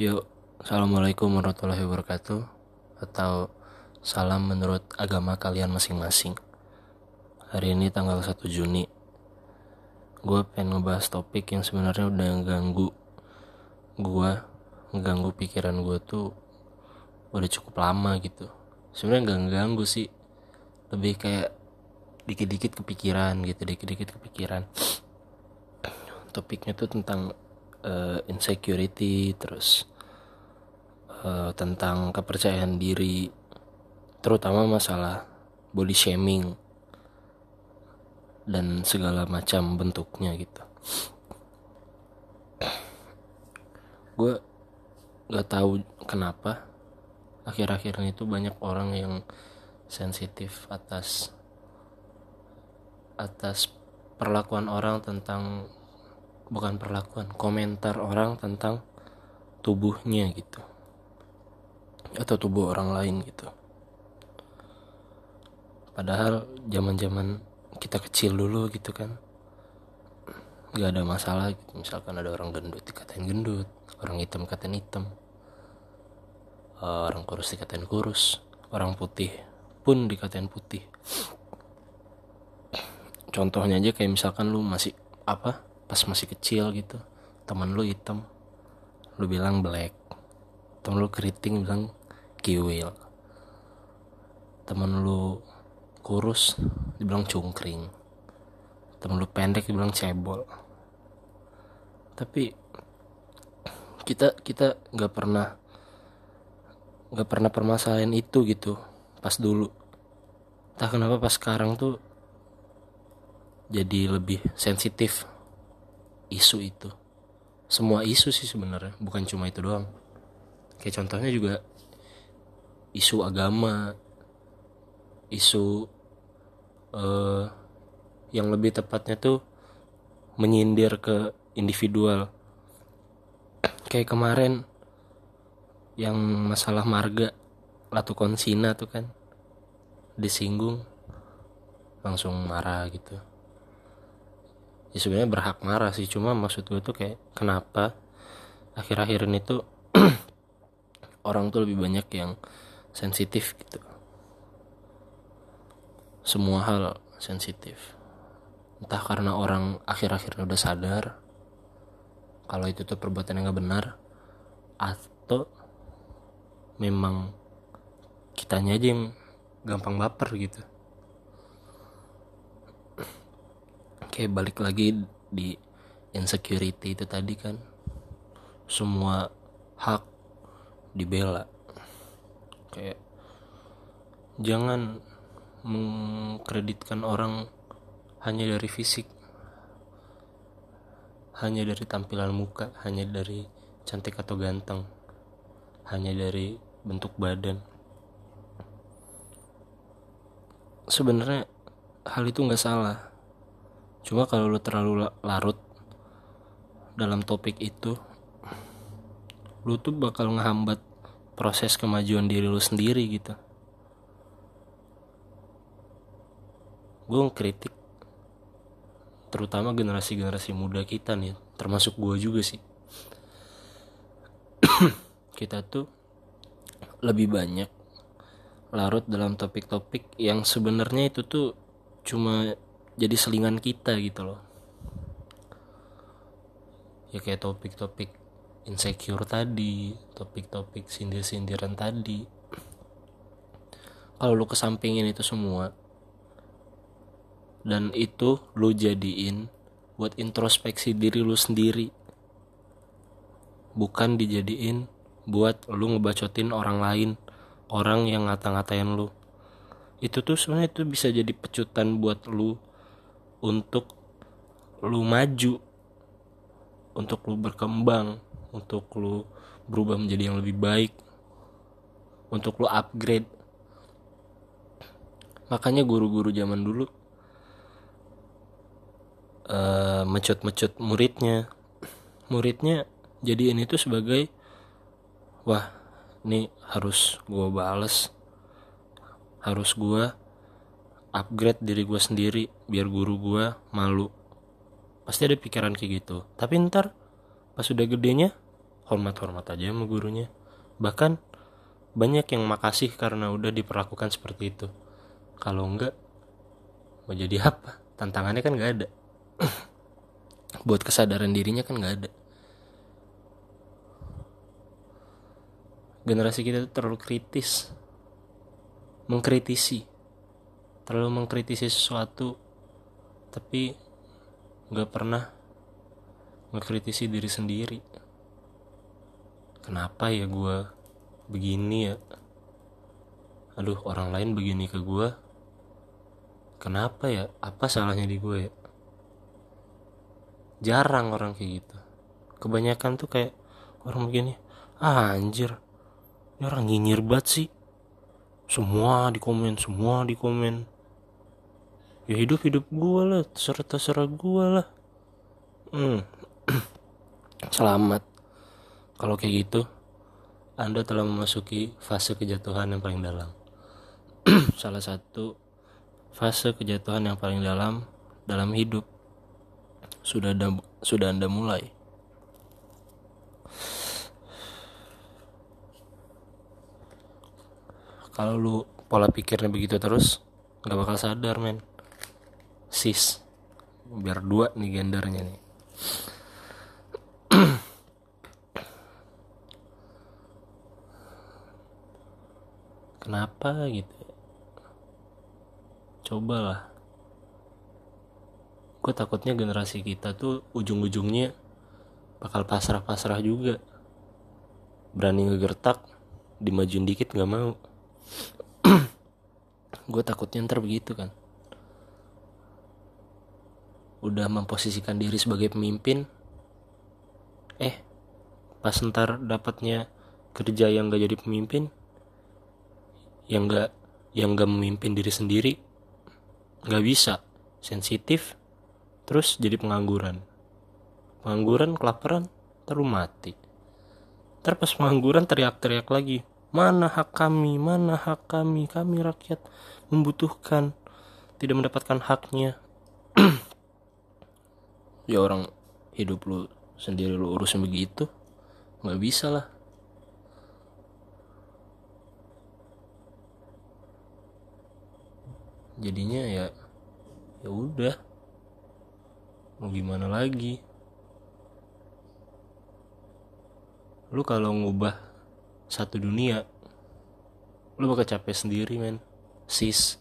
Yuk, Assalamualaikum warahmatullahi wabarakatuh Atau salam menurut agama kalian masing-masing. Hari ini tanggal 1 Juni. Gue pengen ngebahas topik yang sebenarnya udah ganggu Gue ngeganggu pikiran gue tuh udah cukup lama gitu. Sebenarnya gak ganggu sih Lebih kayak dikit-dikit kepikiran gitu Dikit-dikit kepikiran. Topiknya tuh tentang uh, insecurity terus uh, tentang kepercayaan diri terutama masalah body shaming dan segala macam bentuknya gitu. Gue gak tahu kenapa akhir-akhir ini tuh banyak orang yang sensitif atas atas perlakuan orang tentang bukan perlakuan komentar orang tentang tubuhnya gitu. Atau tubuh orang lain gitu. Padahal zaman zaman kita kecil dulu gitu kan nggak ada masalah gitu. Misalkan ada orang gendut dikatain gendut. Orang hitam dikatain hitam. Orang kurus dikatain kurus. Orang putih pun dikatain putih. Contohnya aja kayak misalkan lu masih apa pas masih kecil gitu. Teman lu hitam. Lu bilang black. Temen lu keriting bilang kiwil. Temen lu kurus dibilang cungkring. Temen lu pendek dibilang cebol. Tapi kita kita nggak pernah nggak pernah permasalahan itu gitu pas dulu. Tak kenapa pas sekarang tuh jadi lebih sensitif isu itu. Semua isu sih sebenarnya bukan cuma itu doang. Kayak contohnya juga isu agama isu uh, yang lebih tepatnya tuh menyindir ke individual. Kayak kemarin yang masalah marga Latu Konsina tuh kan disinggung langsung marah gitu ya sebenarnya berhak marah sih. Cuma maksud gue tuh kayak kenapa akhir-akhir ini tuh orang tuh lebih banyak yang sensitif gitu. Semua hal sensitif. Entah karena orang akhir-akhir udah sadar kalau itu tuh perbuatan yang gak benar atau memang kitanya aja yang gampang baper gitu kayak balik lagi di insecurity itu tadi kan. Semua hak dibela. Kayak jangan mengkreditkan orang hanya dari fisik. Hanya dari tampilan muka hanya dari cantik atau ganteng. Hanya dari bentuk badan. Sebenarnya hal itu nggak salah cuma kalau lu terlalu larut dalam topik itu lu tuh bakal ngehambat proses kemajuan diri lu sendiri gitu. Gue ngkritik terutama generasi-generasi muda kita nih termasuk gue juga sih. Kita tuh lebih banyak larut dalam topik-topik yang sebenarnya itu tuh cuma jadi selingan kita gitu loh. Ya kayak topik-topik insecure tadi topik-topik sindir-sindiran tadi. Kalau lu kesampingin itu semua dan itu lu jadiin buat introspeksi diri lu sendiri. Bukan dijadiin buat lu ngebacotin orang lain orang yang ngata-ngatain lu. Itu tuh sebenarnya itu bisa jadi pecutan buat lu untuk lu maju untuk lu berkembang untuk lu berubah menjadi yang lebih baik untuk lu upgrade. Makanya guru-guru zaman dulu uh, mecut-mecut muridnya. Muridnya jadiin itu sebagai wah ini harus gue bales harus gue upgrade diri gue sendiri biar guru gue malu. Pasti ada pikiran kayak gitu. Tapi ntar pas udah gedenya hormat-hormat aja sama gurunya. Bahkan banyak yang makasih karena udah diperlakukan seperti itu. Kalau enggak mau jadi apa? Tantangannya kan nggak ada. Buat kesadaran dirinya kan nggak ada. Generasi kita terlalu kritis. Mengkritisi terlalu mengkritisi sesuatu tapi nggak pernah mengkritisi diri sendiri. Kenapa ya gue begini ya? Aduh orang lain begini ke gue kenapa ya? Apa salahnya di gue ya? Jarang orang kayak gitu. Kebanyakan tuh kayak orang begini ah anjir ini orang nyinyir banget sih semua di komen semua di komen. Ya hidup hidup gue lah terserah terserah gue lah. Hmm. selamat. Kalau kayak gitu anda telah memasuki fase kejatuhan yang paling dalam. Salah satu fase kejatuhan yang paling dalam dalam hidup. Sudah ada, sudah anda mulai kalau lu pola pikirnya begitu terus nggak bakal sadar men. Sis. Biar dua nih gendernya nih. Kenapa gitu? Cobalah. Gue takutnya generasi kita tuh ujung-ujungnya bakal pasrah-pasrah juga. Berani ngegertak dimajuin dikit nggak mau gue takutnya ntar begitu kan. Udah memposisikan diri sebagai pemimpin. Eh pas ntar dapatnya kerja yang gak jadi pemimpin yang gak yang gak memimpin diri sendiri gak bisa. Sensitif terus jadi pengangguran. Pengangguran kelaparan terus mati. Ntar pas pengangguran teriak-teriak lagi mana hak kami mana hak kami? Kami rakyat membutuhkan tidak mendapatkan haknya. Ya orang hidup lu sendiri lu urusin begitu nggak bisa lah. Jadinya ya ya udah. Mau gimana lagi? Lu kalau ngubah satu dunia. Lu bakal capek sendiri men. Sis.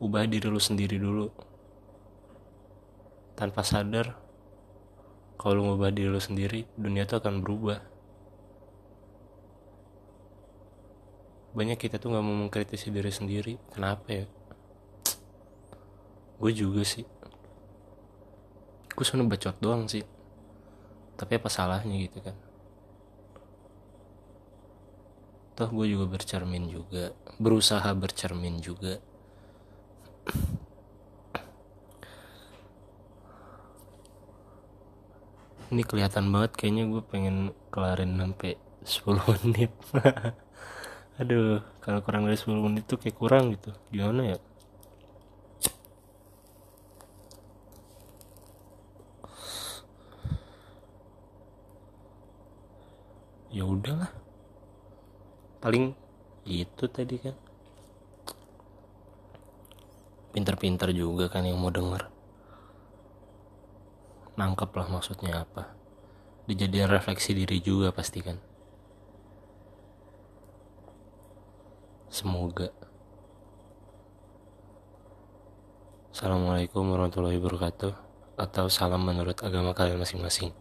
Ubah diri lu sendiri dulu. Tanpa sadar kalau lu ngubah diri lu sendiri dunia tuh akan berubah. Banyak kita tuh nggak mau mengkritisi diri sendiri. Kenapa ya? Gue juga sih. Gue sebenernya bacot doang sih tapi apa salahnya gitu kan? Toh gue juga bercermin juga berusaha bercermin juga. Ini kelihatan banget kayaknya gue pengen kelarin sampai 10 menit. Aduh kalau kurang dari 10 menit tuh kayak kurang gitu. Gimana ya ya udahlah. Paling itu tadi kan pinter-pinter juga kan yang mau denger. Nangkep lah maksudnya apa. Dijadiin refleksi diri juga pasti kan. Semoga. Assalamualaikum warahmatullahi wabarakatuh. Atau salam menurut agama kalian masing-masing